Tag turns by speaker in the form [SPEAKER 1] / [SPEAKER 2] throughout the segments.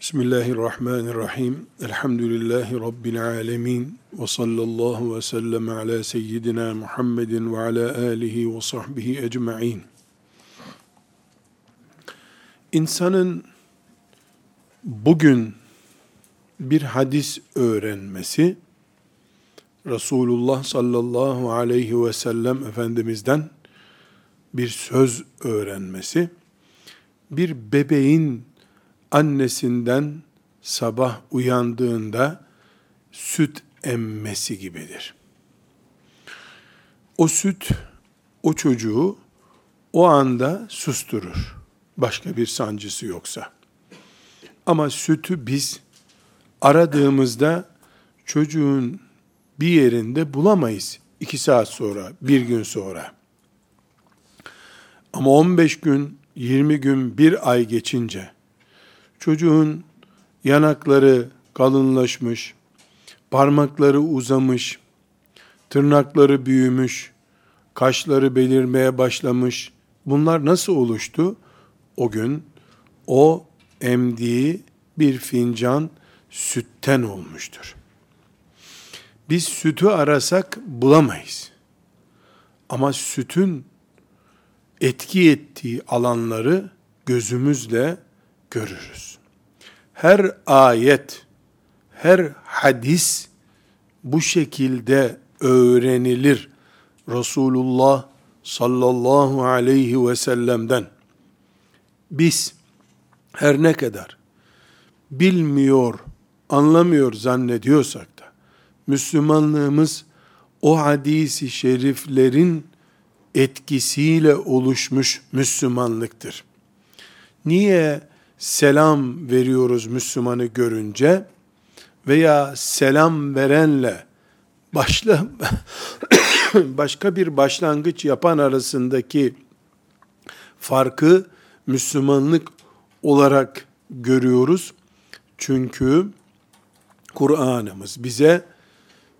[SPEAKER 1] Bismillahirrahmanirrahim. Elhamdülillahi Rabbil alemin. Ve sallallahu ve sellem ala seyyidina Muhammedin ve ala alihi ve sahbihi ecma'in. İnsanın bugün bir hadis öğrenmesi, Resulullah sallallahu aleyhi ve sellem Efendimiz'den bir söz öğrenmesi, bir bebeğin annesinden sabah uyandığında süt emmesi gibidir. O süt o çocuğu o anda susturur. Başka bir sancısı yoksa. Ama sütü biz aradığımızda çocuğun bir yerinde bulamayız. iki saat sonra, bir gün sonra. Ama 15 gün, 20 gün, bir ay geçince çocuğun yanakları kalınlaşmış, parmakları uzamış, tırnakları büyümüş, kaşları belirmeye başlamış. Bunlar nasıl oluştu? O gün o emdiği bir fincan sütten olmuştur. Biz sütü arasak bulamayız. Ama sütün etki ettiği alanları gözümüzle görürüz. Her ayet, her hadis bu şekilde öğrenilir. Resulullah sallallahu aleyhi ve sellem'den. Biz her ne kadar bilmiyor, anlamıyor zannediyorsak da Müslümanlığımız o hadisi şeriflerin etkisiyle oluşmuş Müslümanlıktır. Niye selam veriyoruz Müslümanı görünce veya selam verenle başla başka bir başlangıç yapan arasındaki farkı Müslümanlık olarak görüyoruz. Çünkü Kur'an'ımız bize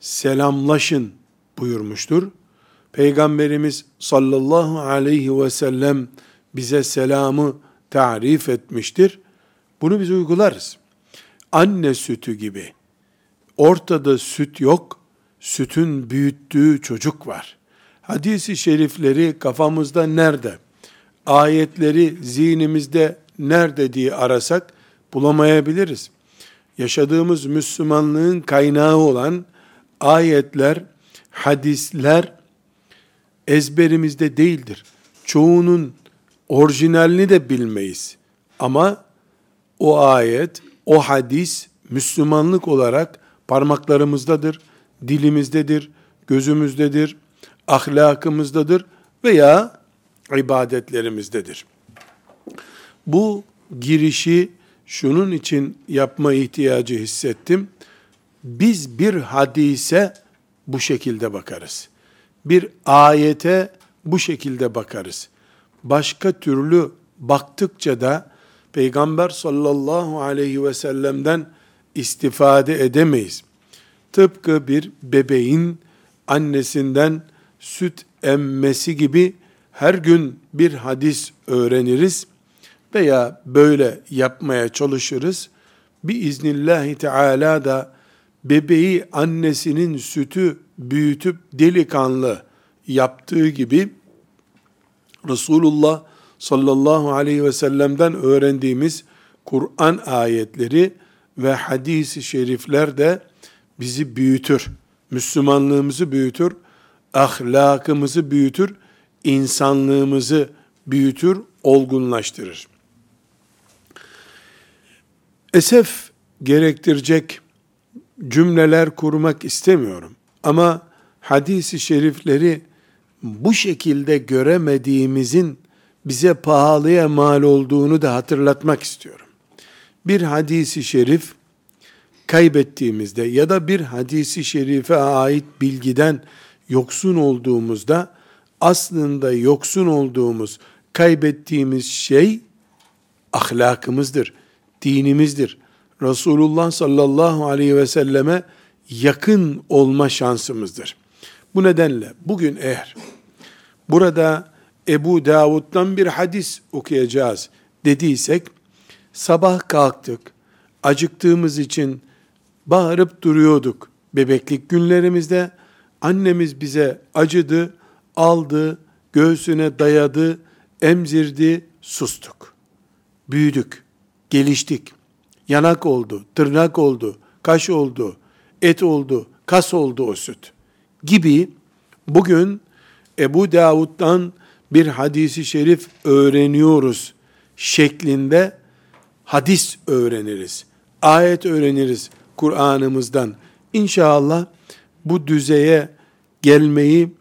[SPEAKER 1] selamlaşın buyurmuştur. Peygamberimiz sallallahu aleyhi ve sellem bize selamı tarif etmiştir. Bunu biz uygularız. Anne sütü gibi. Ortada süt yok, sütün büyüttüğü çocuk var. Hadisi şerifleri kafamızda nerede? Ayetleri zihnimizde nerede diye arasak bulamayabiliriz. Yaşadığımız Müslümanlığın kaynağı olan ayetler, hadisler ezberimizde değildir. Çoğunun orijinalini de bilmeyiz. Ama o ayet, o hadis Müslümanlık olarak parmaklarımızdadır, dilimizdedir, gözümüzdedir, ahlakımızdadır veya ibadetlerimizdedir. Bu girişi şunun için yapma ihtiyacı hissettim. Biz bir hadise bu şekilde bakarız. Bir ayete bu şekilde bakarız başka türlü baktıkça da Peygamber sallallahu aleyhi ve sellem'den istifade edemeyiz. Tıpkı bir bebeğin annesinden süt emmesi gibi her gün bir hadis öğreniriz veya böyle yapmaya çalışırız. Bir iznillahü teala da bebeği annesinin sütü büyütüp delikanlı yaptığı gibi Resulullah sallallahu aleyhi ve sellem'den öğrendiğimiz Kur'an ayetleri ve hadisi şerifler de bizi büyütür. Müslümanlığımızı büyütür, ahlakımızı büyütür, insanlığımızı büyütür, olgunlaştırır. Esef gerektirecek cümleler kurmak istemiyorum. Ama hadisi şerifleri bu şekilde göremediğimizin bize pahalıya mal olduğunu da hatırlatmak istiyorum. Bir hadisi şerif kaybettiğimizde ya da bir hadisi şerife ait bilgiden yoksun olduğumuzda aslında yoksun olduğumuz, kaybettiğimiz şey ahlakımızdır, dinimizdir. Resulullah sallallahu aleyhi ve selleme yakın olma şansımızdır. Bu nedenle bugün eğer burada Ebu Davud'dan bir hadis okuyacağız dediysek, sabah kalktık, acıktığımız için bağırıp duruyorduk bebeklik günlerimizde. Annemiz bize acıdı, aldı, göğsüne dayadı, emzirdi, sustuk. Büyüdük, geliştik. Yanak oldu, tırnak oldu, kaş oldu, et oldu, kas oldu o süt. Gibi bugün Ebu Davud'dan bir hadisi şerif öğreniyoruz şeklinde hadis öğreniriz. Ayet öğreniriz Kur'an'ımızdan. İnşallah bu düzeye gelmeyi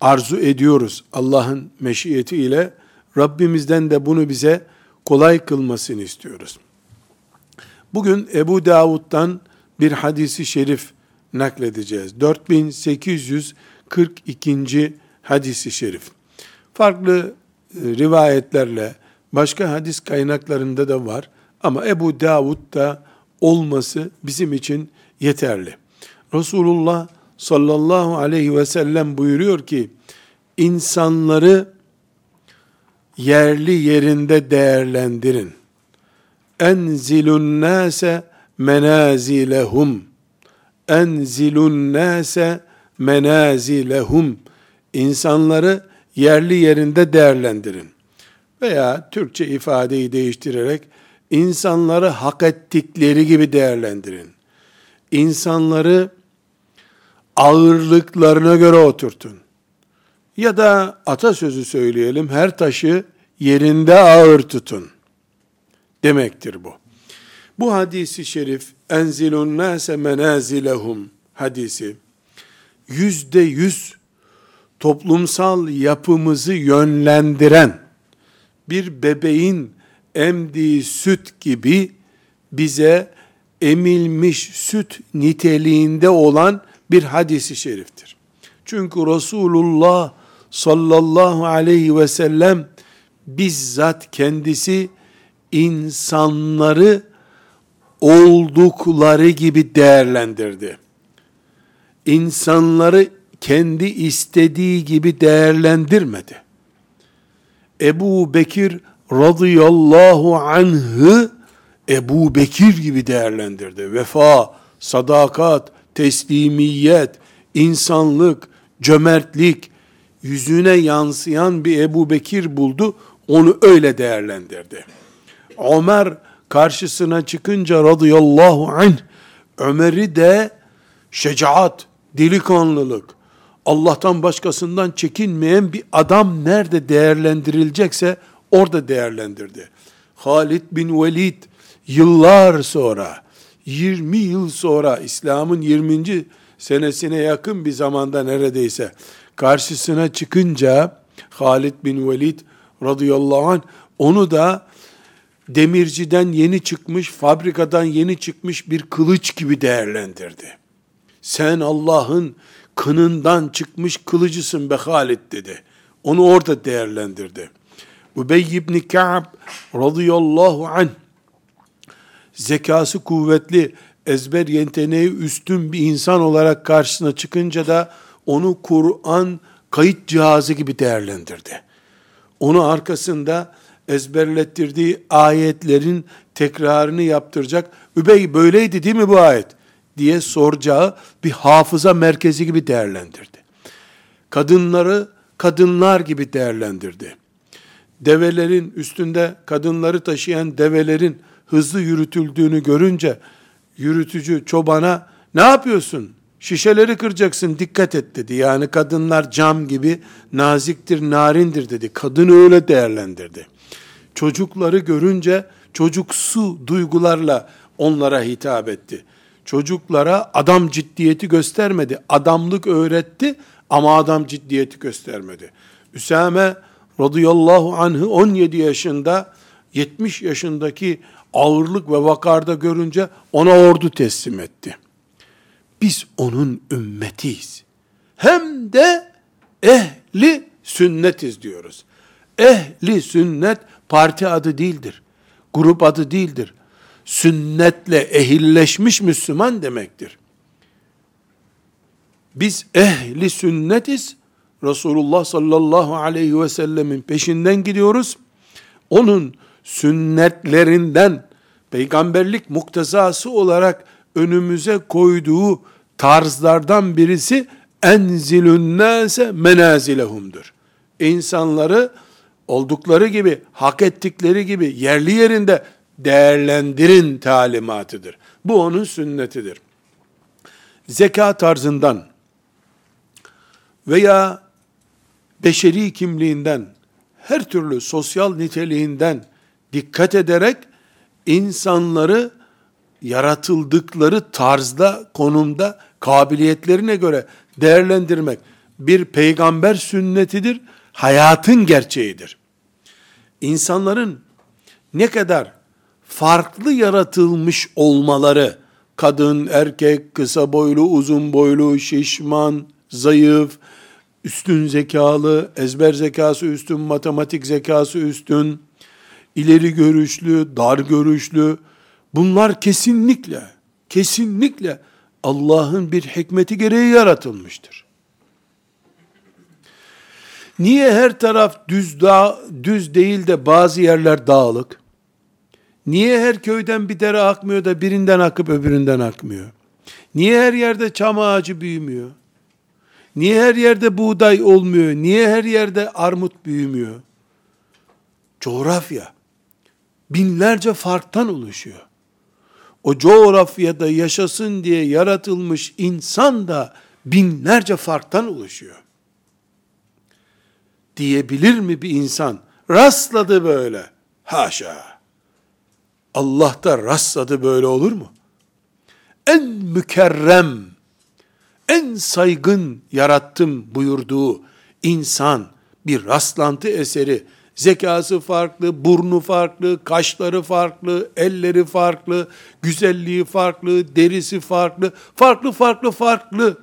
[SPEAKER 1] arzu ediyoruz Allah'ın meşiyeti ile. Rabbimizden de bunu bize kolay kılmasını istiyoruz. Bugün Ebu Davud'dan bir hadisi şerif nakledeceğiz. 4842. hadisi şerif. Farklı e, rivayetlerle başka hadis kaynaklarında da var ama Ebu Davud'da olması bizim için yeterli. Resulullah sallallahu aleyhi ve sellem buyuruyor ki insanları yerli yerinde değerlendirin. Enzilun nase menazilehum. Enzilun nase menazilehum. İnsanları yerli yerinde değerlendirin. Veya Türkçe ifadeyi değiştirerek insanları hak ettikleri gibi değerlendirin. İnsanları ağırlıklarına göre oturtun. Ya da atasözü söyleyelim, her taşı yerinde ağır tutun. Demektir bu. Bu hadisi şerif, enzilun nase menazilehum hadisi, yüzde yüz toplumsal yapımızı yönlendiren, bir bebeğin emdiği süt gibi bize emilmiş süt niteliğinde olan bir hadisi şeriftir. Çünkü Resulullah sallallahu aleyhi ve sellem bizzat kendisi insanları oldukları gibi değerlendirdi. İnsanları kendi istediği gibi değerlendirmedi. Ebu Bekir radıyallahu anh'ı Ebu Bekir gibi değerlendirdi. Vefa, sadakat, teslimiyet, insanlık, cömertlik, yüzüne yansıyan bir Ebu Bekir buldu, onu öyle değerlendirdi. Ömer karşısına çıkınca radıyallahu anh, Ömer'i de şecaat, delikanlılık, Allah'tan başkasından çekinmeyen bir adam nerede değerlendirilecekse orada değerlendirdi. Halid bin Velid yıllar sonra 20 yıl sonra İslam'ın 20. senesine yakın bir zamanda neredeyse karşısına çıkınca Halid bin Velid radıyallahu anh onu da demirciden yeni çıkmış, fabrikadan yeni çıkmış bir kılıç gibi değerlendirdi. Sen Allah'ın kınından çıkmış kılıcısın be Halid dedi. Onu orada değerlendirdi. Ubey ibn Ka'b radıyallahu anh zekası kuvvetli, ezber yeteneği üstün bir insan olarak karşısına çıkınca da onu Kur'an kayıt cihazı gibi değerlendirdi. Onu arkasında ezberlettirdiği ayetlerin tekrarını yaptıracak. Übey böyleydi değil mi bu ayet? diye soracağı bir hafıza merkezi gibi değerlendirdi. Kadınları kadınlar gibi değerlendirdi. Develerin üstünde kadınları taşıyan develerin hızlı yürütüldüğünü görünce yürütücü çobana ne yapıyorsun? Şişeleri kıracaksın dikkat et dedi. Yani kadınlar cam gibi naziktir, narindir dedi. Kadın öyle değerlendirdi. Çocukları görünce çocuksu duygularla onlara hitap etti. Çocuklara adam ciddiyeti göstermedi. Adamlık öğretti ama adam ciddiyeti göstermedi. Üsame radıyallahu anh'ı 17 yaşında 70 yaşındaki ağırlık ve vakarda görünce ona ordu teslim etti. Biz onun ümmetiyiz. Hem de ehli sünnetiz diyoruz. Ehli sünnet parti adı değildir. Grup adı değildir. Sünnetle ehilleşmiş Müslüman demektir. Biz ehli sünnetiz. Resulullah sallallahu aleyhi ve sellemin peşinden gidiyoruz. Onun sünnetlerinden peygamberlik muktezası olarak önümüze koyduğu tarzlardan birisi enzilün nase menazilehumdur. İnsanları oldukları gibi, hak ettikleri gibi yerli yerinde değerlendirin talimatıdır. Bu onun sünnetidir. Zeka tarzından veya beşeri kimliğinden, her türlü sosyal niteliğinden dikkat ederek insanları yaratıldıkları tarzda, konumda, kabiliyetlerine göre değerlendirmek bir peygamber sünnetidir, hayatın gerçeğidir. İnsanların ne kadar farklı yaratılmış olmaları, kadın, erkek, kısa boylu, uzun boylu, şişman, zayıf, üstün zekalı, ezber zekası üstün, matematik zekası üstün, ileri görüşlü, dar görüşlü, bunlar kesinlikle, kesinlikle Allah'ın bir hikmeti gereği yaratılmıştır. Niye her taraf düz dağ, düz değil de bazı yerler dağlık? Niye her köyden bir dere akmıyor da birinden akıp öbüründen akmıyor? Niye her yerde çam ağacı büyümüyor? Niye her yerde buğday olmuyor? Niye her yerde armut büyümüyor? Coğrafya binlerce farktan oluşuyor. O coğrafyada yaşasın diye yaratılmış insan da binlerce farktan oluşuyor. Diyebilir mi bir insan? Rastladı böyle. Haşa. Allah'ta rastladı böyle olur mu? En mükerrem, en saygın yarattım buyurduğu insan bir rastlantı eseri, zekası farklı, burnu farklı, kaşları farklı, elleri farklı, güzelliği farklı, derisi farklı, farklı farklı farklı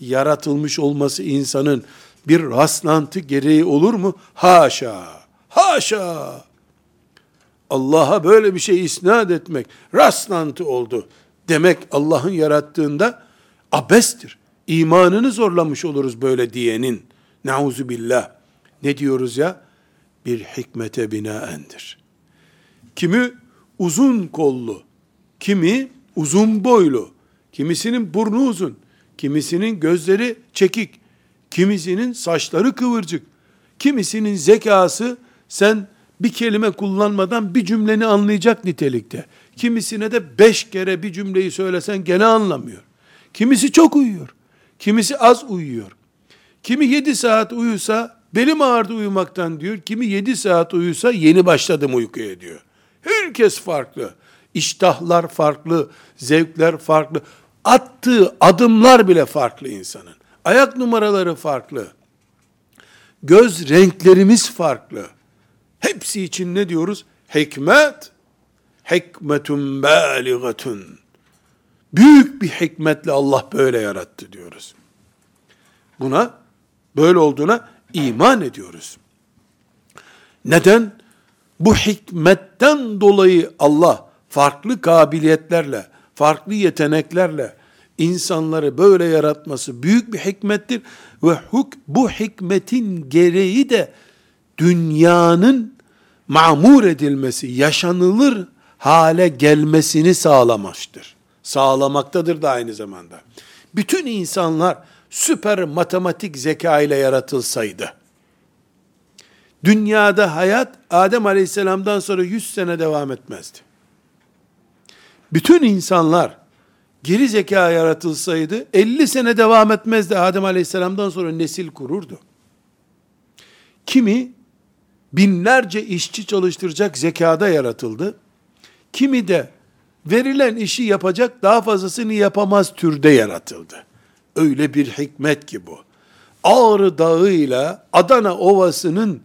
[SPEAKER 1] yaratılmış olması insanın bir rastlantı gereği olur mu? Haşa! Haşa! Allah'a böyle bir şey isnat etmek, rastlantı oldu demek Allah'ın yarattığında abestir. İmanını zorlamış oluruz böyle diyenin. Nauzu billah. Ne diyoruz ya? Bir hikmete binaendir. Kimi uzun kollu, kimi uzun boylu, kimisinin burnu uzun, kimisinin gözleri çekik, kimisinin saçları kıvırcık, kimisinin zekası sen bir kelime kullanmadan bir cümleni anlayacak nitelikte. Kimisine de beş kere bir cümleyi söylesen gene anlamıyor. Kimisi çok uyuyor. Kimisi az uyuyor. Kimi yedi saat uyusa belim ağrıdı uyumaktan diyor. Kimi yedi saat uyusa yeni başladım uykuya diyor. Herkes farklı. İştahlar farklı, zevkler farklı. Attığı adımlar bile farklı insanın. Ayak numaraları farklı. Göz renklerimiz farklı. Hepsi için ne diyoruz? Hikmet, hikmetun baligatun. Büyük bir hikmetle Allah böyle yarattı diyoruz. Buna, böyle olduğuna iman ediyoruz. Neden? Bu hikmetten dolayı Allah farklı kabiliyetlerle, farklı yeteneklerle insanları böyle yaratması büyük bir hikmettir ve huk, bu hikmetin gereği de dünyanın mamur edilmesi, yaşanılır hale gelmesini sağlamıştır. Sağlamaktadır da aynı zamanda. Bütün insanlar süper matematik zeka ile yaratılsaydı, dünyada hayat Adem Aleyhisselam'dan sonra 100 sene devam etmezdi. Bütün insanlar geri zeka yaratılsaydı 50 sene devam etmezdi. Adem Aleyhisselam'dan sonra nesil kururdu. Kimi binlerce işçi çalıştıracak zekada yaratıldı. Kimi de verilen işi yapacak daha fazlasını yapamaz türde yaratıldı. Öyle bir hikmet ki bu. Ağrı Dağı ile Adana Ovası'nın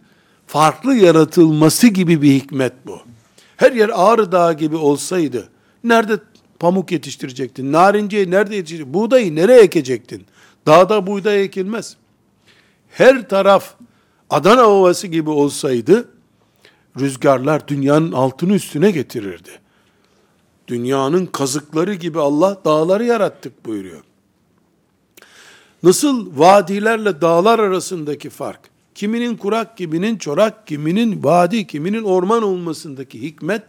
[SPEAKER 1] farklı yaratılması gibi bir hikmet bu. Her yer Ağrı Dağı gibi olsaydı, nerede pamuk yetiştirecektin? Narinciye nerede yetiştirecektin? Buğdayı nereye ekecektin? Dağda buğday ekilmez. Her taraf Adana Ovası gibi olsaydı, rüzgarlar dünyanın altını üstüne getirirdi. Dünyanın kazıkları gibi Allah dağları yarattık buyuruyor. Nasıl vadilerle dağlar arasındaki fark, kiminin kurak, kiminin çorak, kiminin vadi, kiminin orman olmasındaki hikmet,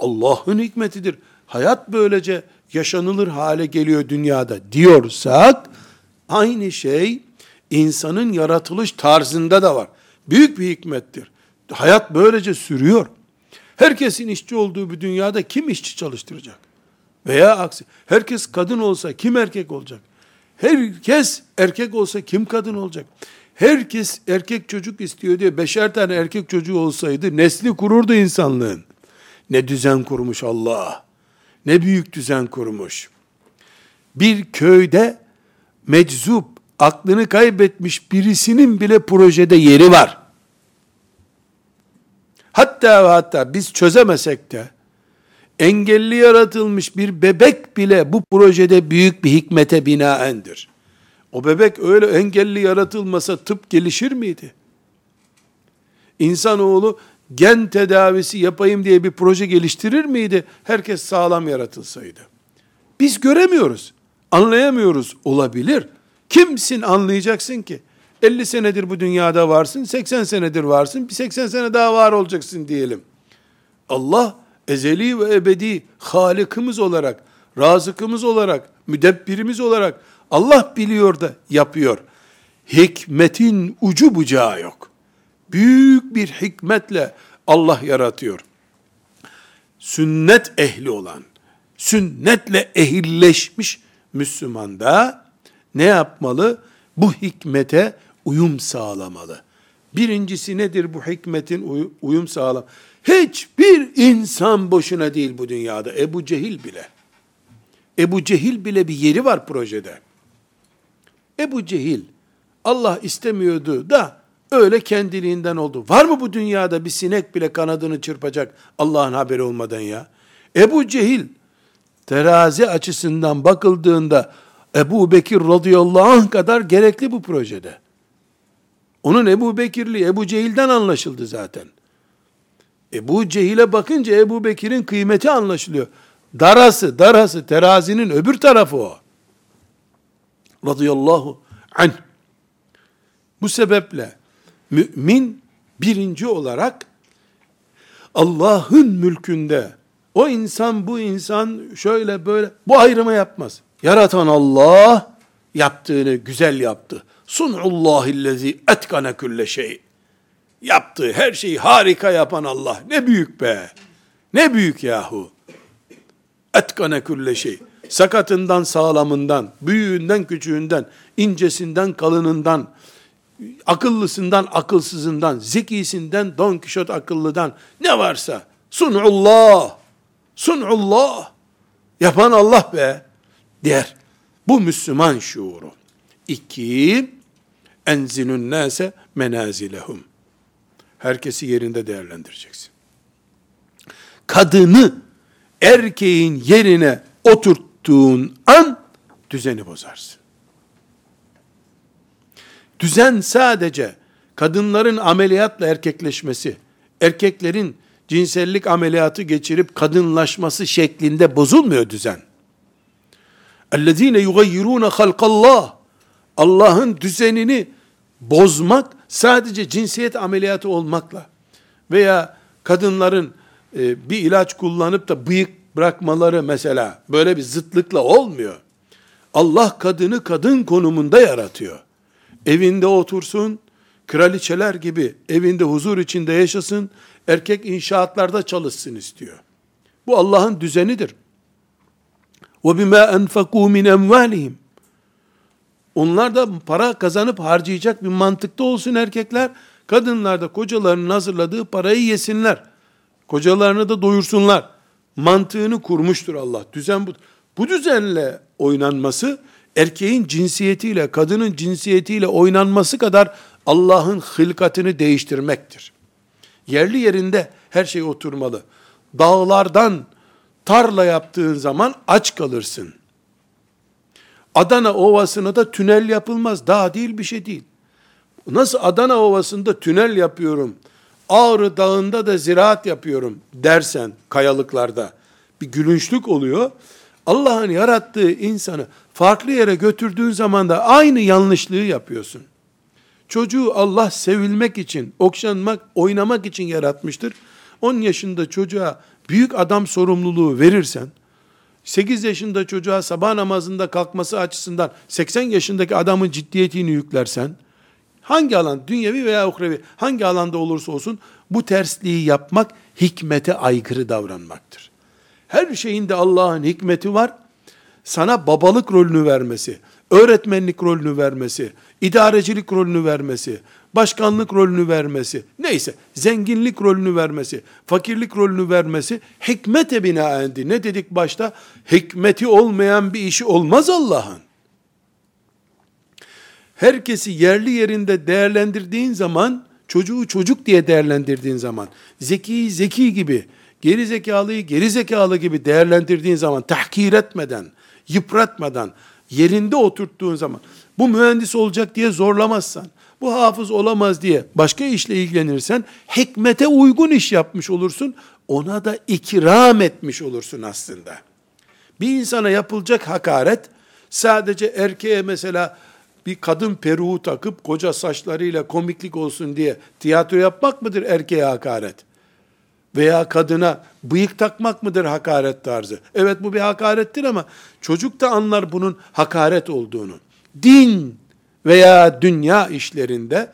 [SPEAKER 1] Allah'ın hikmetidir. Hayat böylece yaşanılır hale geliyor dünyada diyorsak aynı şey insanın yaratılış tarzında da var. Büyük bir hikmettir. Hayat böylece sürüyor. Herkesin işçi olduğu bir dünyada kim işçi çalıştıracak? Veya aksi. Herkes kadın olsa kim erkek olacak? Herkes erkek olsa kim kadın olacak? Herkes erkek çocuk istiyor diye beşer tane erkek çocuğu olsaydı nesli kururdu insanlığın. Ne düzen kurmuş Allah. Ne büyük düzen kurmuş. Bir köyde meczup, aklını kaybetmiş birisinin bile projede yeri var. Hatta ve hatta biz çözemesek de engelli yaratılmış bir bebek bile bu projede büyük bir hikmete binaendir. O bebek öyle engelli yaratılmasa tıp gelişir miydi? İnsanoğlu gen tedavisi yapayım diye bir proje geliştirir miydi? Herkes sağlam yaratılsaydı. Biz göremiyoruz, anlayamıyoruz. Olabilir. Kimsin anlayacaksın ki? 50 senedir bu dünyada varsın, 80 senedir varsın, bir 80 sene daha var olacaksın diyelim. Allah ezeli ve ebedi halikimiz olarak, razıkımız olarak, müdebbirimiz olarak Allah biliyor da yapıyor. Hikmetin ucu bucağı yok. Büyük bir hikmetle Allah yaratıyor. Sünnet ehli olan, sünnetle ehilleşmiş Müslüman da ne yapmalı? Bu hikmete uyum sağlamalı. Birincisi nedir bu hikmetin uyum sağlam? Hiçbir insan boşuna değil bu dünyada. Ebu Cehil bile. Ebu Cehil bile bir yeri var projede. Ebu Cehil Allah istemiyordu da öyle kendiliğinden oldu. Var mı bu dünyada bir sinek bile kanadını çırpacak Allah'ın haberi olmadan ya? Ebu Cehil terazi açısından bakıldığında Ebu Bekir radıyallahu anh kadar gerekli bu projede. Onun Ebu Bekirli, Ebu Cehil'den anlaşıldı zaten. Ebu Cehil'e bakınca Ebu Bekir'in kıymeti anlaşılıyor. Darası, darası, terazinin öbür tarafı o. Radıyallahu anh. Bu sebeple mümin birinci olarak Allah'ın mülkünde o insan bu insan şöyle böyle bu ayrımı yapmaz. Yaratan Allah yaptığını güzel yaptı. Sunullahillezi etkane külle şey. Yaptığı her şeyi harika yapan Allah. Ne büyük be. Ne büyük yahu. Etkane külle şey. Sakatından sağlamından, büyüğünden küçüğünden, incesinden kalınından, akıllısından akılsızından, zekisinden Don Kişot akıllıdan ne varsa sunullah, sunullah yapan Allah be der. Bu Müslüman şuuru. İki, enzilun nase menazilehum. Herkesi yerinde değerlendireceksin. Kadını erkeğin yerine oturttuğun an düzeni bozarsın. Düzen sadece kadınların ameliyatla erkekleşmesi, erkeklerin cinsellik ameliyatı geçirip kadınlaşması şeklinde bozulmuyor düzen. اَلَّذ۪ينَ يُغَيِّرُونَ خَلْقَ اللّٰهِ Allah'ın düzenini bozmak sadece cinsiyet ameliyatı olmakla veya kadınların e, bir ilaç kullanıp da bıyık bırakmaları mesela böyle bir zıtlıkla olmuyor. Allah kadını kadın konumunda yaratıyor. Evinde otursun, kraliçeler gibi evinde huzur içinde yaşasın, erkek inşaatlarda çalışsın istiyor. Bu Allah'ın düzenidir. وَبِمَا أَنْفَقُوا مِنْ اَمْوَالِهِمْ onlar da para kazanıp harcayacak bir mantıkta olsun erkekler. Kadınlar da kocalarının hazırladığı parayı yesinler. Kocalarını da doyursunlar. Mantığını kurmuştur Allah. Düzen bu. Bu düzenle oynanması erkeğin cinsiyetiyle, kadının cinsiyetiyle oynanması kadar Allah'ın hılkatını değiştirmektir. Yerli yerinde her şey oturmalı. Dağlardan tarla yaptığın zaman aç kalırsın. Adana Ovası'na da tünel yapılmaz. Daha değil bir şey değil. Nasıl Adana Ovası'nda tünel yapıyorum, Ağrı Dağı'nda da ziraat yapıyorum dersen kayalıklarda bir gülünçlük oluyor. Allah'ın yarattığı insanı farklı yere götürdüğün zaman da aynı yanlışlığı yapıyorsun. Çocuğu Allah sevilmek için, okşanmak, oynamak için yaratmıştır. 10 yaşında çocuğa büyük adam sorumluluğu verirsen, 8 yaşında çocuğa sabah namazında kalkması açısından 80 yaşındaki adamın ciddiyetini yüklersen, hangi alan, dünyevi veya uhrevi, hangi alanda olursa olsun bu tersliği yapmak hikmete aykırı davranmaktır. Her şeyinde Allah'ın hikmeti var. Sana babalık rolünü vermesi, öğretmenlik rolünü vermesi, idarecilik rolünü vermesi, başkanlık rolünü vermesi, neyse zenginlik rolünü vermesi, fakirlik rolünü vermesi hikmete binaendi. Ne dedik başta? Hikmeti olmayan bir işi olmaz Allah'ın. Herkesi yerli yerinde değerlendirdiğin zaman, çocuğu çocuk diye değerlendirdiğin zaman, zekiyi zeki gibi, geri zekalıyı geri zekalı gibi değerlendirdiğin zaman, tahkir etmeden, yıpratmadan, yerinde oturttuğun zaman, bu mühendis olacak diye zorlamazsan, bu hafız olamaz diye başka işle ilgilenirsen, hikmete uygun iş yapmış olursun, ona da ikram etmiş olursun aslında. Bir insana yapılacak hakaret, sadece erkeğe mesela bir kadın peruğu takıp koca saçlarıyla komiklik olsun diye tiyatro yapmak mıdır erkeğe hakaret? Veya kadına bıyık takmak mıdır hakaret tarzı? Evet bu bir hakarettir ama çocuk da anlar bunun hakaret olduğunu. Din veya dünya işlerinde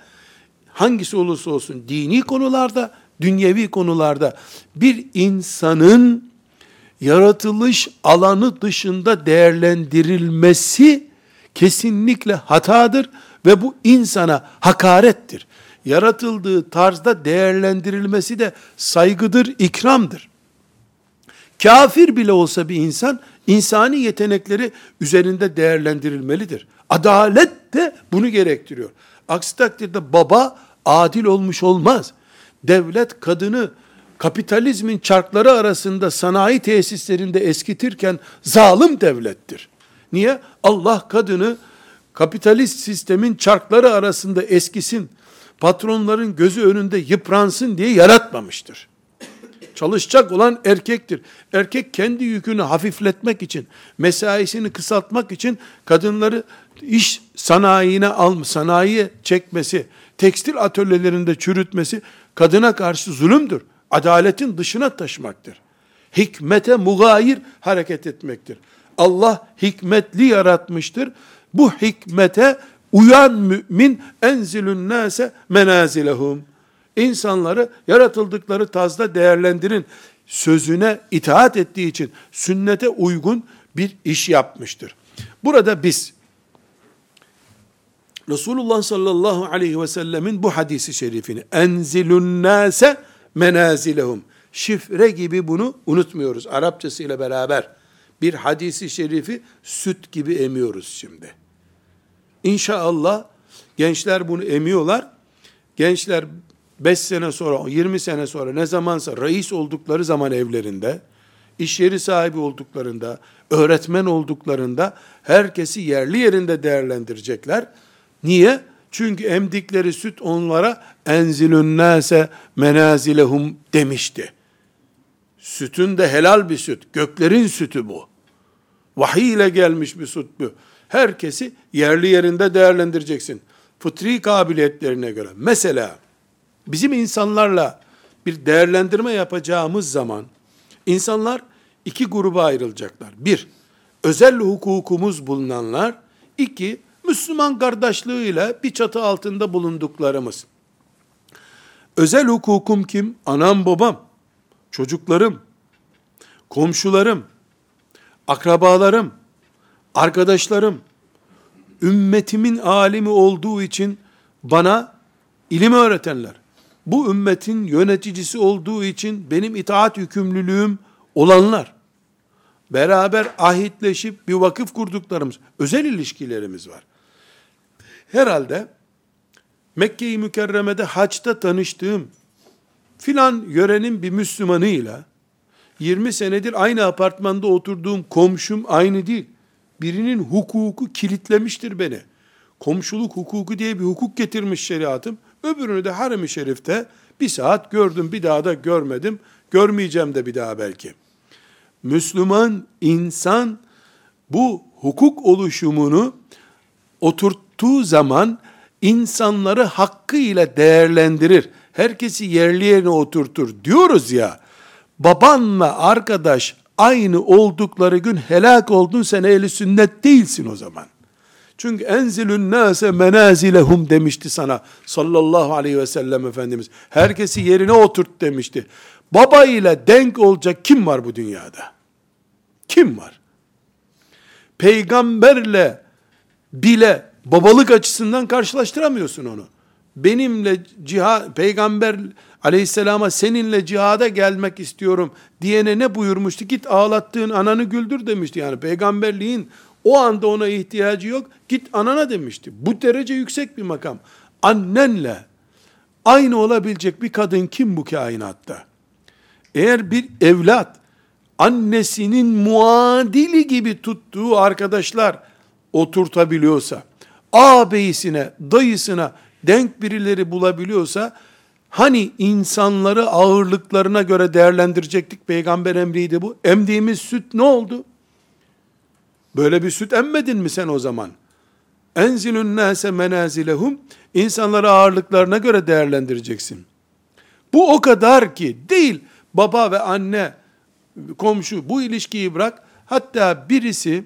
[SPEAKER 1] hangisi olursa olsun dini konularda, dünyevi konularda bir insanın yaratılış alanı dışında değerlendirilmesi kesinlikle hatadır ve bu insana hakarettir. Yaratıldığı tarzda değerlendirilmesi de saygıdır, ikramdır. Kafir bile olsa bir insan, insani yetenekleri üzerinde değerlendirilmelidir. Adalet de bunu gerektiriyor. Aksi takdirde baba adil olmuş olmaz. Devlet kadını kapitalizmin çarkları arasında sanayi tesislerinde eskitirken zalim devlettir. Niye? Allah kadını kapitalist sistemin çarkları arasında eskisin, patronların gözü önünde yıpransın diye yaratmamıştır. Çalışacak olan erkektir. Erkek kendi yükünü hafifletmek için, mesaisini kısaltmak için kadınları iş sanayine al, sanayiye çekmesi, tekstil atölyelerinde çürütmesi kadına karşı zulümdür. Adaletin dışına taşımaktır. Hikmete mugayir hareket etmektir. Allah hikmetli yaratmıştır. Bu hikmete uyan mümin enzilün nase menazilehum. İnsanları yaratıldıkları tazda değerlendirin. Sözüne itaat ettiği için sünnete uygun bir iş yapmıştır. Burada biz Resulullah sallallahu aleyhi ve sellemin bu hadisi şerifini enzilun nase menazilehum şifre gibi bunu unutmuyoruz Arapçası beraber bir hadisi şerifi süt gibi emiyoruz şimdi. İnşallah gençler bunu emiyorlar. Gençler 5 sene sonra, 20 sene sonra ne zamansa reis oldukları zaman evlerinde, iş yeri sahibi olduklarında, öğretmen olduklarında herkesi yerli yerinde değerlendirecekler. Niye? Çünkü emdikleri süt onlara enzilün nase menazilehum demişti. Sütün de helal bir süt. Göklerin sütü bu. Vahiy ile gelmiş bir süt bu. Herkesi yerli yerinde değerlendireceksin. Fıtri kabiliyetlerine göre. Mesela bizim insanlarla bir değerlendirme yapacağımız zaman insanlar iki gruba ayrılacaklar. Bir, özel hukukumuz bulunanlar. iki Müslüman kardeşliğiyle bir çatı altında bulunduklarımız. Özel hukukum kim? Anam babam, çocuklarım, komşularım, akrabalarım, arkadaşlarım, ümmetimin alimi olduğu için bana ilim öğretenler, bu ümmetin yöneticisi olduğu için benim itaat yükümlülüğüm olanlar, beraber ahitleşip bir vakıf kurduklarımız, özel ilişkilerimiz var. Herhalde Mekke-i Mükerreme'de haçta tanıştığım filan yörenin bir Müslümanıyla 20 senedir aynı apartmanda oturduğum komşum aynı değil. Birinin hukuku kilitlemiştir beni. Komşuluk hukuku diye bir hukuk getirmiş şeriatım. Öbürünü de harem-i şerifte bir saat gördüm bir daha da görmedim. Görmeyeceğim de bir daha belki. Müslüman insan bu hukuk oluşumunu oturttuğu zaman insanları hakkıyla değerlendirir. Herkesi yerli yerine oturtur diyoruz ya. babanla arkadaş aynı oldukları gün helak oldun sen ehli sünnet değilsin o zaman. Çünkü enzilün nase menazilehum demişti sana sallallahu aleyhi ve sellem Efendimiz. Herkesi yerine oturt demişti. Baba ile denk olacak kim var bu dünyada? Kim var? Peygamberle bile babalık açısından karşılaştıramıyorsun onu. Benimle cihad, peygamber aleyhisselama seninle cihada gelmek istiyorum diyene ne buyurmuştu? Git ağlattığın ananı güldür demişti. Yani peygamberliğin o anda ona ihtiyacı yok. Git anana demişti. Bu derece yüksek bir makam. Annenle aynı olabilecek bir kadın kim bu kainatta? Eğer bir evlat annesinin muadili gibi tuttuğu arkadaşlar oturtabiliyorsa, ağabeyisine, dayısına denk birileri bulabiliyorsa, hani insanları ağırlıklarına göre değerlendirecektik, peygamber emriydi bu. Emdiğimiz süt ne oldu? Böyle bir süt emmedin mi sen o zaman? Enzilün nase menazilehum insanları ağırlıklarına göre değerlendireceksin. Bu o kadar ki değil baba ve anne komşu bu ilişkiyi bırak hatta birisi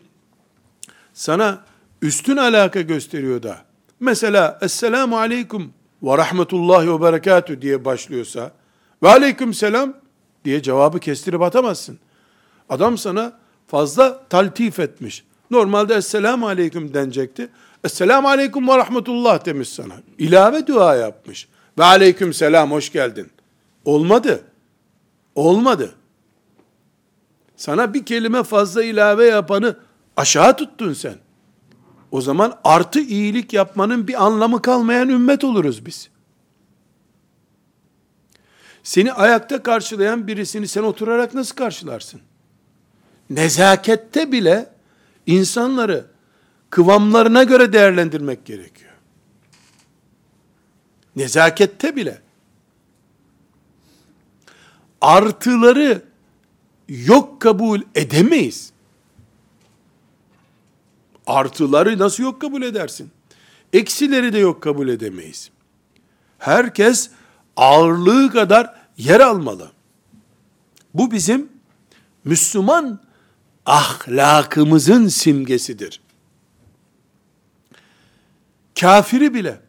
[SPEAKER 1] sana üstün alaka gösteriyor da mesela Esselamu Aleyküm ve Rahmetullahi ve Berekatü diye başlıyorsa ve Aleyküm Selam diye cevabı kestirip atamazsın. Adam sana fazla taltif etmiş. Normalde Esselamu Aleyküm denecekti. Esselamu Aleyküm ve Rahmetullah demiş sana. İlave dua yapmış. Ve Aleyküm Selam hoş geldin. Olmadı. Olmadı. Sana bir kelime fazla ilave yapanı aşağı tuttun sen. O zaman artı iyilik yapmanın bir anlamı kalmayan ümmet oluruz biz. Seni ayakta karşılayan birisini sen oturarak nasıl karşılarsın? Nezakette bile insanları kıvamlarına göre değerlendirmek gerekiyor. Nezakette bile artıları yok kabul edemeyiz. Artıları nasıl yok kabul edersin? Eksileri de yok kabul edemeyiz. Herkes ağırlığı kadar yer almalı. Bu bizim Müslüman ahlakımızın simgesidir. Kafiri bile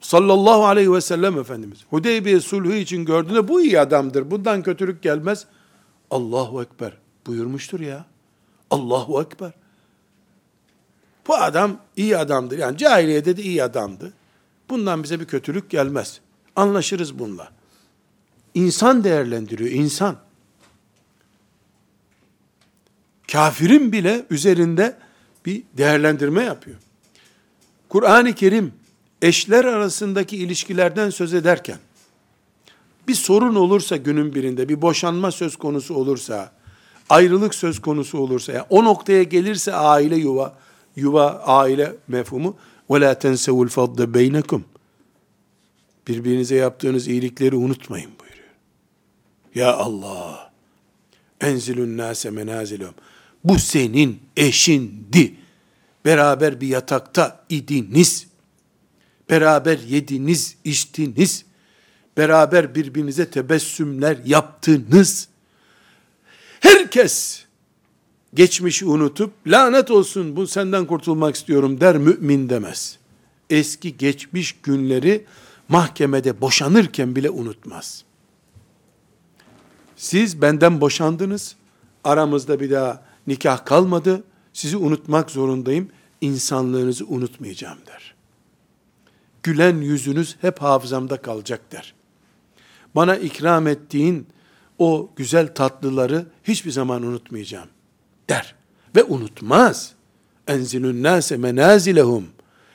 [SPEAKER 1] sallallahu aleyhi ve sellem Efendimiz Hudeybiye sulhu için gördüğünde bu iyi adamdır. Bundan kötülük gelmez. Allahu Ekber buyurmuştur ya. Allahu Ekber. Bu adam iyi adamdır. Yani cahiliyede de iyi adamdı. Bundan bize bir kötülük gelmez. Anlaşırız bununla. İnsan değerlendiriyor, insan. Kafirin bile üzerinde bir değerlendirme yapıyor. Kur'an-ı Kerim eşler arasındaki ilişkilerden söz ederken bir sorun olursa günün birinde, bir boşanma söz konusu olursa, ayrılık söz konusu olursa, yani o noktaya gelirse aile yuva, yuva aile mefhumu وَلَا تَنْسَوُ الْفَضْلَ بَيْنَكُمْ Birbirinize yaptığınız iyilikleri unutmayın buyuruyor. Ya Allah! Enzilün nase menazilum. Bu senin eşindi. Beraber bir yatakta idiniz. Beraber yediniz, içtiniz beraber birbirinize tebessümler yaptınız. Herkes geçmişi unutup lanet olsun bu senden kurtulmak istiyorum der mümin demez. Eski geçmiş günleri mahkemede boşanırken bile unutmaz. Siz benden boşandınız. Aramızda bir daha nikah kalmadı. Sizi unutmak zorundayım. İnsanlığınızı unutmayacağım der. Gülen yüzünüz hep hafızamda kalacak der bana ikram ettiğin o güzel tatlıları hiçbir zaman unutmayacağım der. Ve unutmaz. Enzilün nase menazilehum.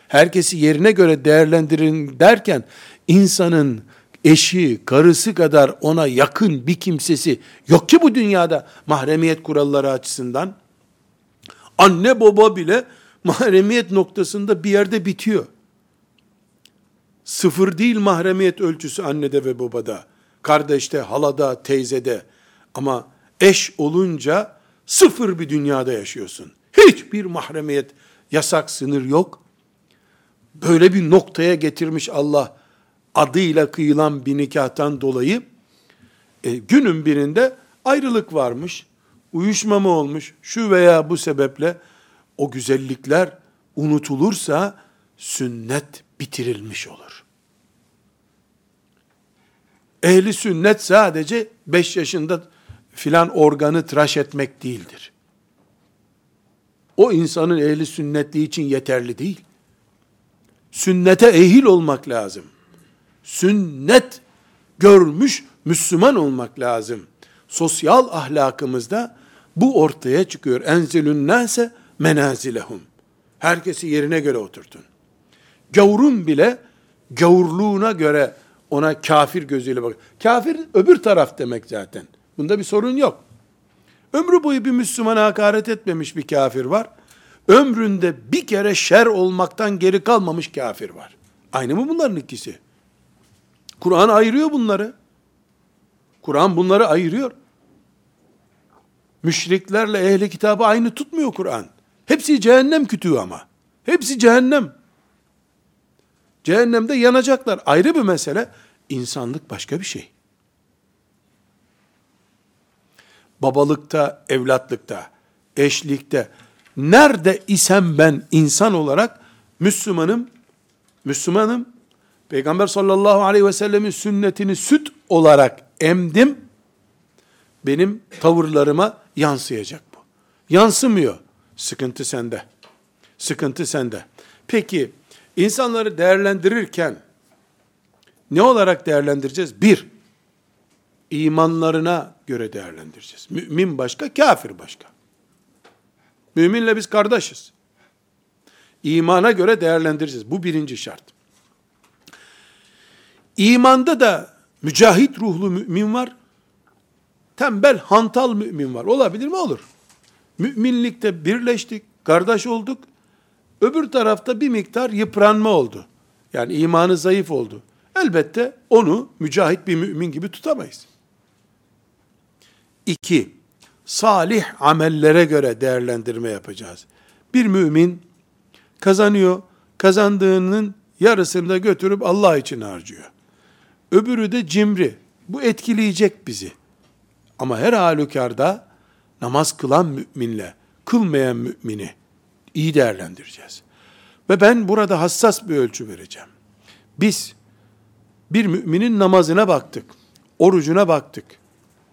[SPEAKER 1] Herkesi yerine göre değerlendirin derken insanın eşi, karısı kadar ona yakın bir kimsesi yok ki bu dünyada mahremiyet kuralları açısından. Anne baba bile mahremiyet noktasında bir yerde bitiyor. Sıfır değil mahremiyet ölçüsü annede ve babada. Kardeşte, halada, teyzede. Ama eş olunca sıfır bir dünyada yaşıyorsun. Hiçbir mahremiyet, yasak, sınır yok. Böyle bir noktaya getirmiş Allah adıyla kıyılan bir nikahtan dolayı e, günün birinde ayrılık varmış, uyuşmama olmuş, şu veya bu sebeple o güzellikler unutulursa sünnet bitirilmiş olur. Ehli sünnet sadece 5 yaşında filan organı tıraş etmek değildir. O insanın ehli sünnetliği için yeterli değil. Sünnete ehil olmak lazım. Sünnet görmüş Müslüman olmak lazım. Sosyal ahlakımızda bu ortaya çıkıyor. Enzilün nase menazilehum. Herkesi yerine göre oturtun. Gavurun bile gavurluğuna göre ona kafir gözüyle bak. Kafir öbür taraf demek zaten. Bunda bir sorun yok. Ömrü boyu bir Müslümana hakaret etmemiş bir kafir var. Ömründe bir kere şer olmaktan geri kalmamış kafir var. Aynı mı bunların ikisi? Kur'an ayırıyor bunları. Kur'an bunları ayırıyor. Müşriklerle ehli kitabı aynı tutmuyor Kur'an. Hepsi cehennem kütüğü ama. Hepsi cehennem. Cehennemde yanacaklar. Ayrı bir mesele. İnsanlık başka bir şey. Babalıkta, evlatlıkta, eşlikte, nerede isem ben insan olarak Müslümanım, Müslümanım, Peygamber sallallahu aleyhi ve sellemin sünnetini süt olarak emdim, benim tavırlarıma yansıyacak bu. Yansımıyor. Sıkıntı sende. Sıkıntı sende. Peki, insanları değerlendirirken, ne olarak değerlendireceğiz? Bir, imanlarına göre değerlendireceğiz. Mümin başka, kafir başka. Müminle biz kardeşiz. İmana göre değerlendireceğiz. Bu birinci şart. İmanda da mücahit ruhlu mümin var. Tembel, hantal mümin var. Olabilir mi? Olur. Müminlikte birleştik, kardeş olduk. Öbür tarafta bir miktar yıpranma oldu. Yani imanı zayıf oldu. Elbette onu mücahit bir mümin gibi tutamayız. İki, salih amellere göre değerlendirme yapacağız. Bir mümin kazanıyor, kazandığının yarısını da götürüp Allah için harcıyor. Öbürü de cimri. Bu etkileyecek bizi. Ama her halükarda namaz kılan müminle kılmayan mümini iyi değerlendireceğiz. Ve ben burada hassas bir ölçü vereceğim. Biz bir müminin namazına baktık, orucuna baktık,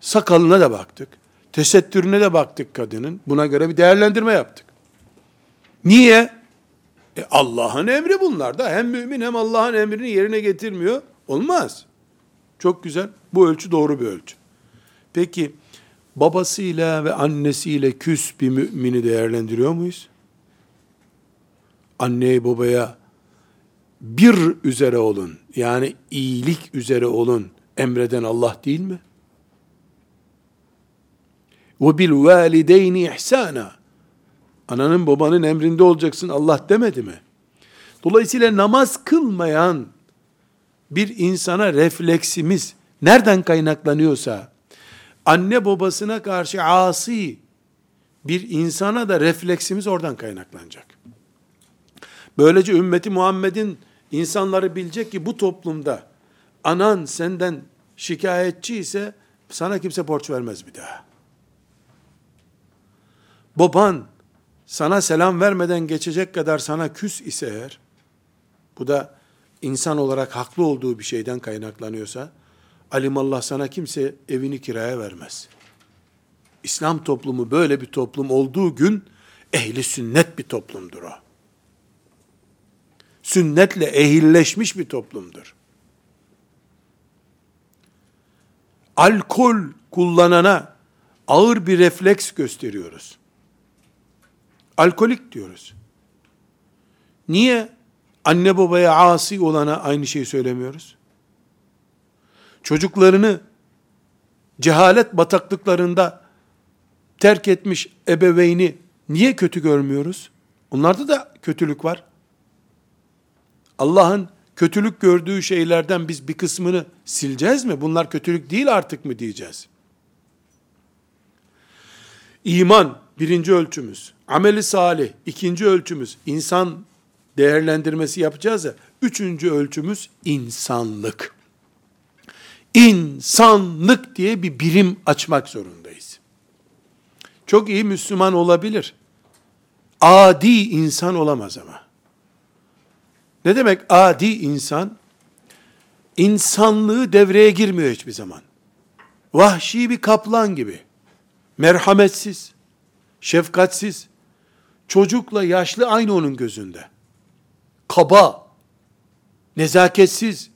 [SPEAKER 1] sakalına da baktık, tesettürüne de baktık kadının. Buna göre bir değerlendirme yaptık. Niye? E Allah'ın emri bunlar da. Hem mümin hem Allah'ın emrini yerine getirmiyor. Olmaz. Çok güzel. Bu ölçü doğru bir ölçü. Peki babasıyla ve annesiyle küs bir mümini değerlendiriyor muyuz? Anneye babaya bir üzere olun. Yani iyilik üzere olun. Emreden Allah değil mi? Ve bil valideyni ihsana. Ananın babanın emrinde olacaksın Allah demedi mi? Dolayısıyla namaz kılmayan bir insana refleksimiz nereden kaynaklanıyorsa, anne babasına karşı asi bir insana da refleksimiz oradan kaynaklanacak. Böylece ümmeti Muhammed'in insanları bilecek ki bu toplumda anan senden şikayetçi ise sana kimse borç vermez bir daha. Baban sana selam vermeden geçecek kadar sana küs ise eğer, bu da insan olarak haklı olduğu bir şeyden kaynaklanıyorsa, alimallah sana kimse evini kiraya vermez. İslam toplumu böyle bir toplum olduğu gün, ehli sünnet bir toplumdur o. Sünnetle ehilleşmiş bir toplumdur. Alkol kullanana ağır bir refleks gösteriyoruz. Alkolik diyoruz. Niye anne babaya asi olana aynı şeyi söylemiyoruz? Çocuklarını cehalet bataklıklarında terk etmiş ebeveyni niye kötü görmüyoruz? Onlarda da kötülük var. Allah'ın kötülük gördüğü şeylerden biz bir kısmını sileceğiz mi? Bunlar kötülük değil artık mı diyeceğiz? İman birinci ölçümüz. Ameli salih ikinci ölçümüz. İnsan değerlendirmesi yapacağız ya. Üçüncü ölçümüz insanlık. insanlık diye bir birim açmak zorundayız. Çok iyi Müslüman olabilir. Adi insan olamaz ama. Ne demek adi insan? İnsanlığı devreye girmiyor hiçbir zaman. Vahşi bir kaplan gibi. Merhametsiz, şefkatsiz. Çocukla yaşlı aynı onun gözünde. Kaba, nezaketsiz.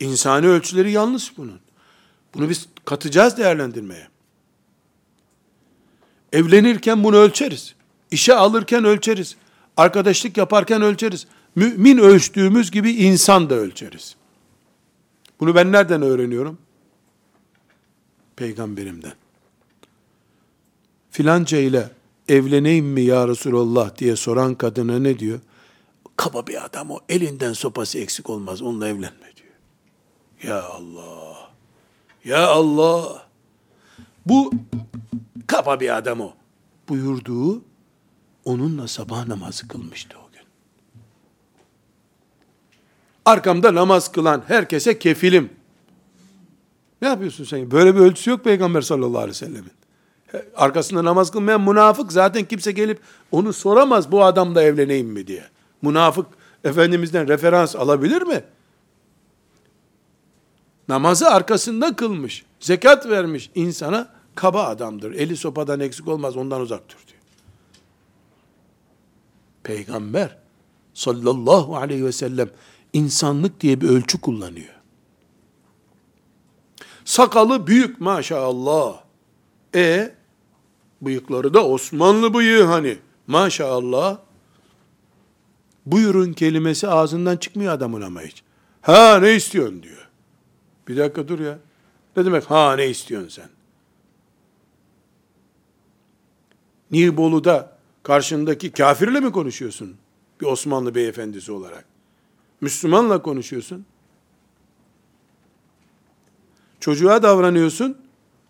[SPEAKER 1] İnsani ölçüleri yanlış bunun. Bunu biz katacağız değerlendirmeye. Evlenirken bunu ölçeriz. İşe alırken ölçeriz. Arkadaşlık yaparken ölçeriz. Mümin ölçtüğümüz gibi insan da ölçeriz. Bunu ben nereden öğreniyorum? Peygamberimden. Filanca ile evleneyim mi ya Resulallah diye soran kadına ne diyor? Kaba bir adam o. Elinden sopası eksik olmaz. Onunla evlenme diyor. Ya Allah. Ya Allah. Bu kaba bir adam o. Buyurduğu onunla sabah namazı kılmıştı o gün. Arkamda namaz kılan herkese kefilim. Ne yapıyorsun sen? Böyle bir ölçüsü yok Peygamber sallallahu aleyhi ve sellemin. Arkasında namaz kılmayan münafık zaten kimse gelip onu soramaz bu adamla evleneyim mi diye. Münafık Efendimiz'den referans alabilir mi? Namazı arkasında kılmış, zekat vermiş insana kaba adamdır. Eli sopadan eksik olmaz ondan uzak dur diyor. Peygamber sallallahu aleyhi ve sellem insanlık diye bir ölçü kullanıyor. Sakalı büyük maşallah. E bıyıkları da Osmanlı bıyığı hani. Maşallah. Buyurun kelimesi ağzından çıkmıyor adamın ama hiç. Ha ne istiyorsun diyor. Bir dakika dur ya. Ne demek ha ne istiyorsun sen? Nibolu'da karşındaki kafirle mi konuşuyorsun? Bir Osmanlı beyefendisi olarak. Müslümanla konuşuyorsun. Çocuğa davranıyorsun.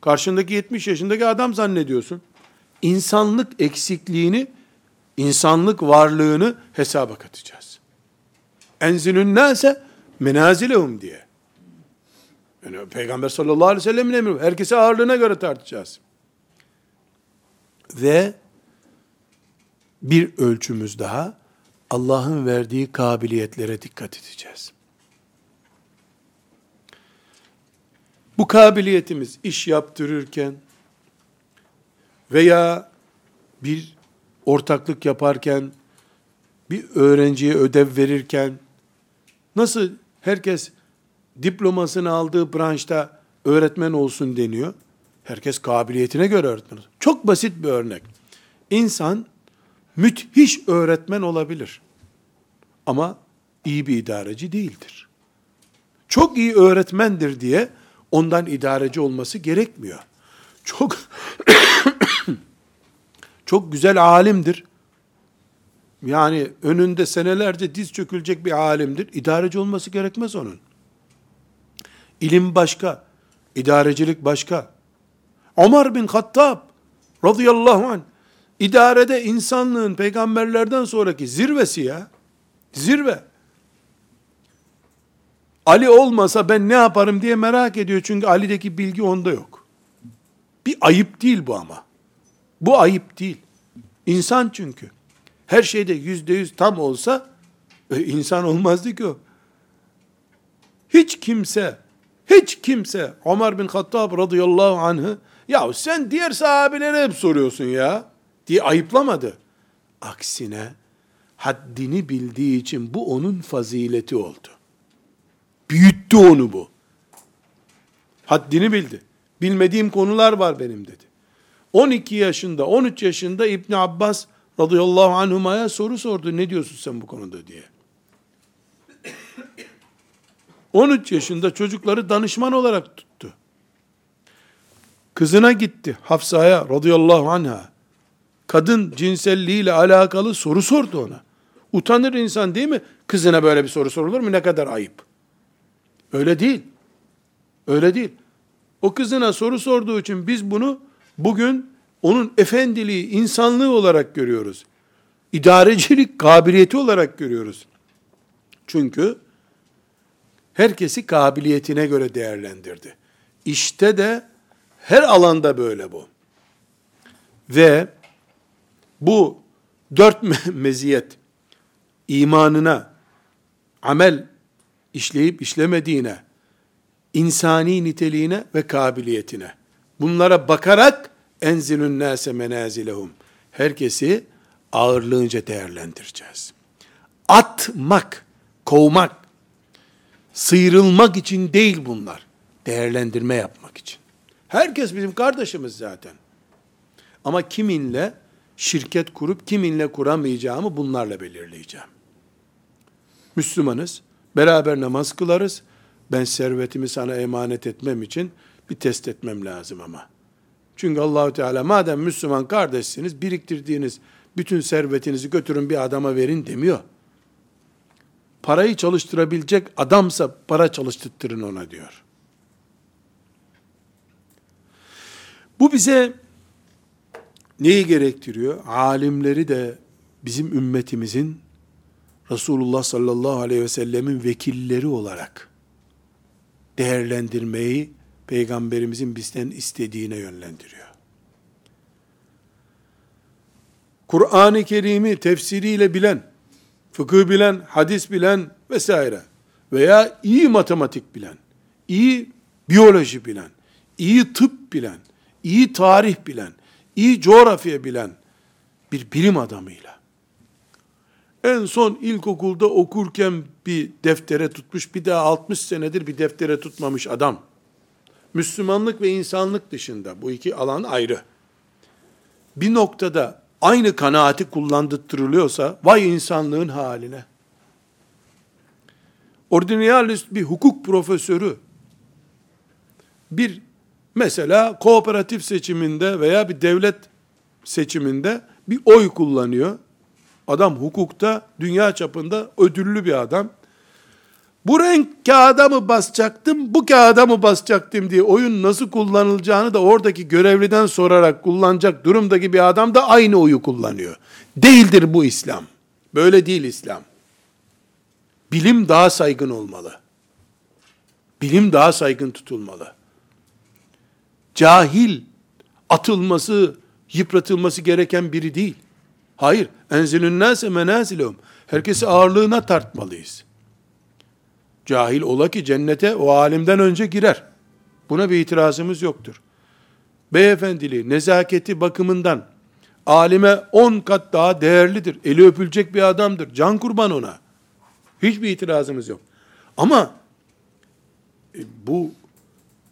[SPEAKER 1] Karşındaki 70 yaşındaki adam zannediyorsun. İnsanlık eksikliğini, insanlık varlığını hesaba katacağız. Enzilün nase menazilehum diye. Yani Peygamber sallallahu aleyhi ve sellem'in emri. Herkese ağırlığına göre tartacağız. Ve bir ölçümüz daha Allah'ın verdiği kabiliyetlere dikkat edeceğiz. Bu kabiliyetimiz iş yaptırırken veya bir ortaklık yaparken, bir öğrenciye ödev verirken, nasıl herkes diplomasını aldığı branşta öğretmen olsun deniyor. Herkes kabiliyetine göre öğretmen. Çok basit bir örnek. İnsan müthiş öğretmen olabilir. Ama iyi bir idareci değildir. Çok iyi öğretmendir diye ondan idareci olması gerekmiyor. Çok çok güzel alimdir. Yani önünde senelerce diz çökülecek bir alimdir. İdareci olması gerekmez onun. İlim başka, idarecilik başka. Ömer bin Hattab radıyallahu anh idarede insanlığın peygamberlerden sonraki zirvesi ya. Zirve. Ali olmasa ben ne yaparım diye merak ediyor. Çünkü Ali'deki bilgi onda yok. Bir ayıp değil bu ama. Bu ayıp değil. İnsan çünkü. Her şeyde yüzde yüz tam olsa e, insan olmazdı ki o. Hiç kimse, hiç kimse Ömer bin Hattab radıyallahu anh'ı ya sen diğer sahabelere hep soruyorsun ya diye ayıplamadı. Aksine haddini bildiği için bu onun fazileti oldu. Büyüttü onu bu. Haddini bildi. Bilmediğim konular var benim dedi. 12 yaşında, 13 yaşında İbn Abbas radıyallahu anhuma'ya soru sordu. Ne diyorsun sen bu konuda diye. 13 yaşında çocukları danışman olarak tuttu. Kızına gitti Hafsa'ya radıyallahu anha. Kadın cinselliğiyle alakalı soru sordu ona. Utanır insan değil mi? Kızına böyle bir soru sorulur mu? Ne kadar ayıp. Öyle değil. Öyle değil. O kızına soru sorduğu için biz bunu bugün onun efendiliği, insanlığı olarak görüyoruz. İdarecilik kabiliyeti olarak görüyoruz. Çünkü herkesi kabiliyetine göre değerlendirdi. İşte de her alanda böyle bu. Ve bu dört meziyet imanına, amel işleyip işlemediğine, insani niteliğine ve kabiliyetine. Bunlara bakarak enzilün nase menazilehum. Herkesi ağırlığınca değerlendireceğiz. Atmak, kovmak, sıyrılmak için değil bunlar. Değerlendirme yapmak için. Herkes bizim kardeşimiz zaten. Ama kiminle şirket kurup kiminle kuramayacağımı bunlarla belirleyeceğim. Müslümanız, beraber namaz kılarız. Ben servetimi sana emanet etmem için bir test etmem lazım ama. Çünkü Allahü Teala madem Müslüman kardeşsiniz, biriktirdiğiniz bütün servetinizi götürün bir adama verin demiyor. Parayı çalıştırabilecek adamsa para çalıştırtırın ona diyor. Bu bize neyi gerektiriyor? Alimleri de bizim ümmetimizin Resulullah sallallahu aleyhi ve sellemin vekilleri olarak değerlendirmeyi peygamberimizin bizden istediğine yönlendiriyor. Kur'an-ı Kerim'i tefsiriyle bilen, fıkıh bilen, hadis bilen vesaire veya iyi matematik bilen, iyi biyoloji bilen, iyi tıp bilen, iyi tarih bilen, iyi coğrafya bilen bir bilim adamıyla en son ilkokulda okurken bir deftere tutmuş, bir daha 60 senedir bir deftere tutmamış adam. Müslümanlık ve insanlık dışında bu iki alan ayrı. Bir noktada aynı kanaati kullandırılıyorsa vay insanlığın haline. Ordinalist bir hukuk profesörü bir mesela kooperatif seçiminde veya bir devlet seçiminde bir oy kullanıyor. Adam hukukta dünya çapında ödüllü bir adam. Bu renk kağıda mı basacaktım, bu kağıda mı basacaktım diye oyun nasıl kullanılacağını da oradaki görevliden sorarak kullanacak durumdaki bir adam da aynı oyu kullanıyor. Değildir bu İslam. Böyle değil İslam. Bilim daha saygın olmalı. Bilim daha saygın tutulmalı. Cahil atılması, yıpratılması gereken biri değil. Hayır. Enzilün nase menazilehum. Herkesi ağırlığına tartmalıyız. Cahil ola ki cennete o alimden önce girer. Buna bir itirazımız yoktur. Beyefendiliği, nezaketi bakımından alime on kat daha değerlidir. Eli öpülecek bir adamdır. Can kurban ona. Hiçbir itirazımız yok. Ama e, bu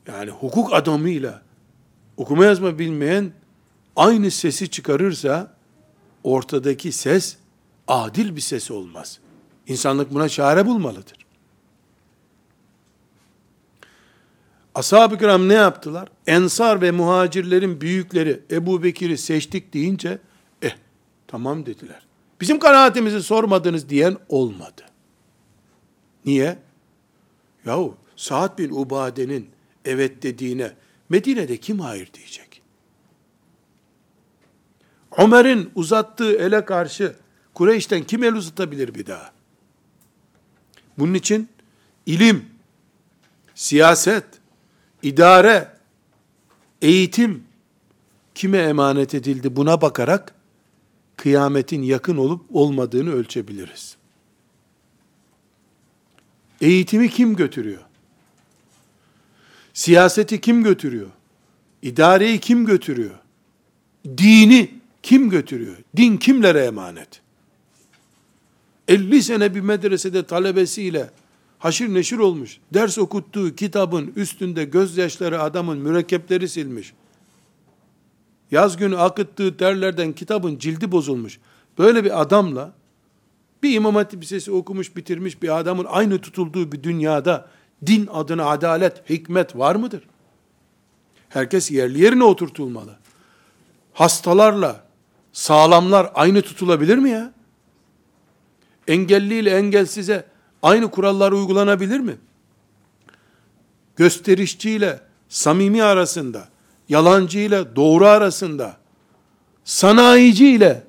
[SPEAKER 1] yani hukuk adamıyla okuma yazma bilmeyen aynı sesi çıkarırsa ortadaki ses adil bir ses olmaz. İnsanlık buna çare bulmalıdır. Ashab-ı kiram ne yaptılar? Ensar ve muhacirlerin büyükleri Ebu Bekir'i seçtik deyince, eh tamam dediler. Bizim kanaatimizi sormadınız diyen olmadı. Niye? Yahu Sa'd bin Ubade'nin evet dediğine Medine'de kim hayır diyecek? Ömer'in uzattığı ele karşı Kureyş'ten kim el uzatabilir bir daha? Bunun için ilim, siyaset, idare, eğitim kime emanet edildi buna bakarak kıyametin yakın olup olmadığını ölçebiliriz. Eğitimi kim götürüyor? Siyaseti kim götürüyor? İdareyi kim götürüyor? Dini kim götürüyor? Din kimlere emanet? 50 sene bir medresede talebesiyle haşir neşir olmuş. Ders okuttuğu kitabın üstünde gözyaşları adamın mürekkepleri silmiş. Yaz günü akıttığı terlerden kitabın cildi bozulmuş. Böyle bir adamla bir İmam Hatip Lisesi okumuş bitirmiş bir adamın aynı tutulduğu bir dünyada din adına adalet, hikmet var mıdır? Herkes yerli yerine oturtulmalı. Hastalarla sağlamlar aynı tutulabilir mi ya? Engelli ile engelsize aynı kurallar uygulanabilir mi? Gösterişçiyle samimi arasında, yalancı ile doğru arasında, sanayici ile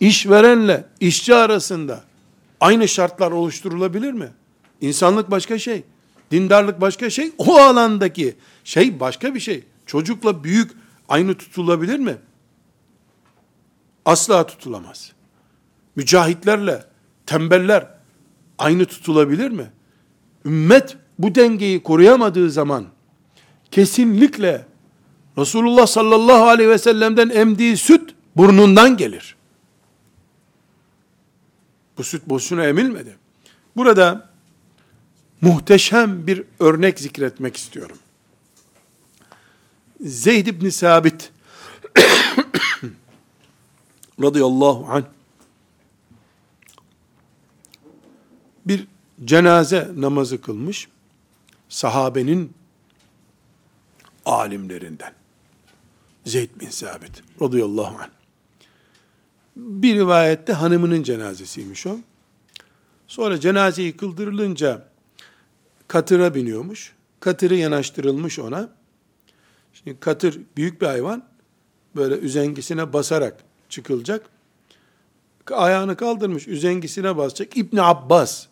[SPEAKER 1] işverenle işçi arasında aynı şartlar oluşturulabilir mi? İnsanlık başka şey. Dindarlık başka şey. O alandaki şey başka bir şey. Çocukla büyük aynı tutulabilir mi? Asla tutulamaz. Mücahitlerle tembeller aynı tutulabilir mi? Ümmet bu dengeyi koruyamadığı zaman kesinlikle Resulullah sallallahu aleyhi ve sellem'den emdiği süt burnundan gelir. Bu süt boşuna emilmedi. Burada muhteşem bir örnek zikretmek istiyorum. Zeyd ibn Sabit radıyallahu anh bir cenaze namazı kılmış sahabenin alimlerinden. Zeyd bin Sabit radıyallahu anh. Bir rivayette hanımının cenazesiymiş o. Sonra cenazeyi kıldırılınca katıra biniyormuş. Katırı yanaştırılmış ona. Şimdi katır büyük bir hayvan. Böyle üzengisine basarak çıkılacak. Ayağını kaldırmış, üzengisine basacak. İbni Abbas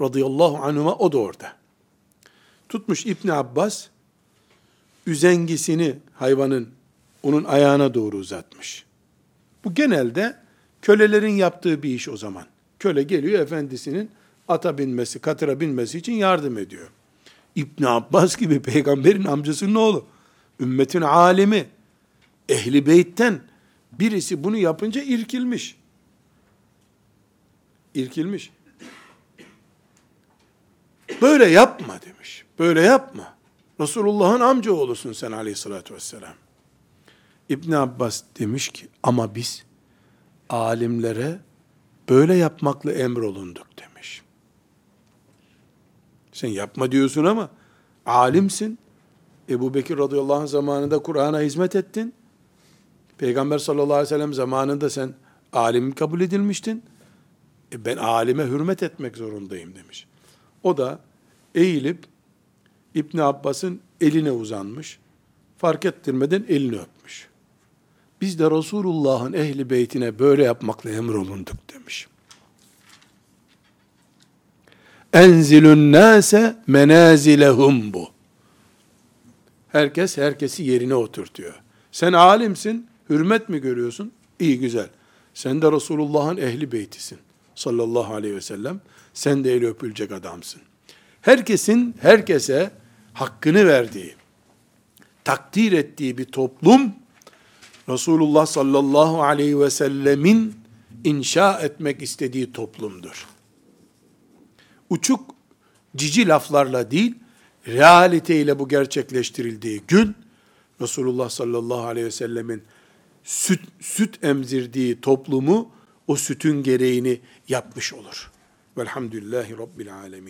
[SPEAKER 1] radıyallahu anhuma o da orada. Tutmuş İbni Abbas, üzengisini hayvanın onun ayağına doğru uzatmış. Bu genelde kölelerin yaptığı bir iş o zaman. Köle geliyor efendisinin ata binmesi, katıra binmesi için yardım ediyor. İbn Abbas gibi peygamberin amcasının oğlu, ümmetin alimi, ehli beytten birisi bunu yapınca irkilmiş. İrkilmiş. Böyle yapma demiş. Böyle yapma. Resulullah'ın amca oğlusun sen aleyhissalatü vesselam. İbn Abbas demiş ki ama biz alimlere böyle yapmakla emrolunduk demiş. Sen yapma diyorsun ama alimsin. Ebu Bekir radıyallahu anh zamanında Kur'an'a hizmet ettin. Peygamber sallallahu aleyhi ve sellem zamanında sen alim kabul edilmiştin. E ben alime hürmet etmek zorundayım demiş. O da eğilip İbn Abbas'ın eline uzanmış. Fark ettirmeden elini öpmüş. Biz de Resulullah'ın ehli beytine böyle yapmakla emrolunduk demiş. Enzilun nase menazilehum bu. Herkes herkesi yerine oturtuyor. Sen alimsin, hürmet mi görüyorsun? İyi güzel. Sen de Resulullah'ın ehli beytisin. Sallallahu aleyhi ve sellem. Sen de eli öpülecek adamsın. Herkesin herkese hakkını verdiği, takdir ettiği bir toplum, Resulullah sallallahu aleyhi ve sellemin inşa etmek istediği toplumdur. Uçuk, cici laflarla değil, realiteyle bu gerçekleştirildiği gün, Resulullah sallallahu aleyhi ve sellemin süt, süt emzirdiği toplumu, o sütün gereğini yapmış olur. Velhamdülillahi Rabbil alemin.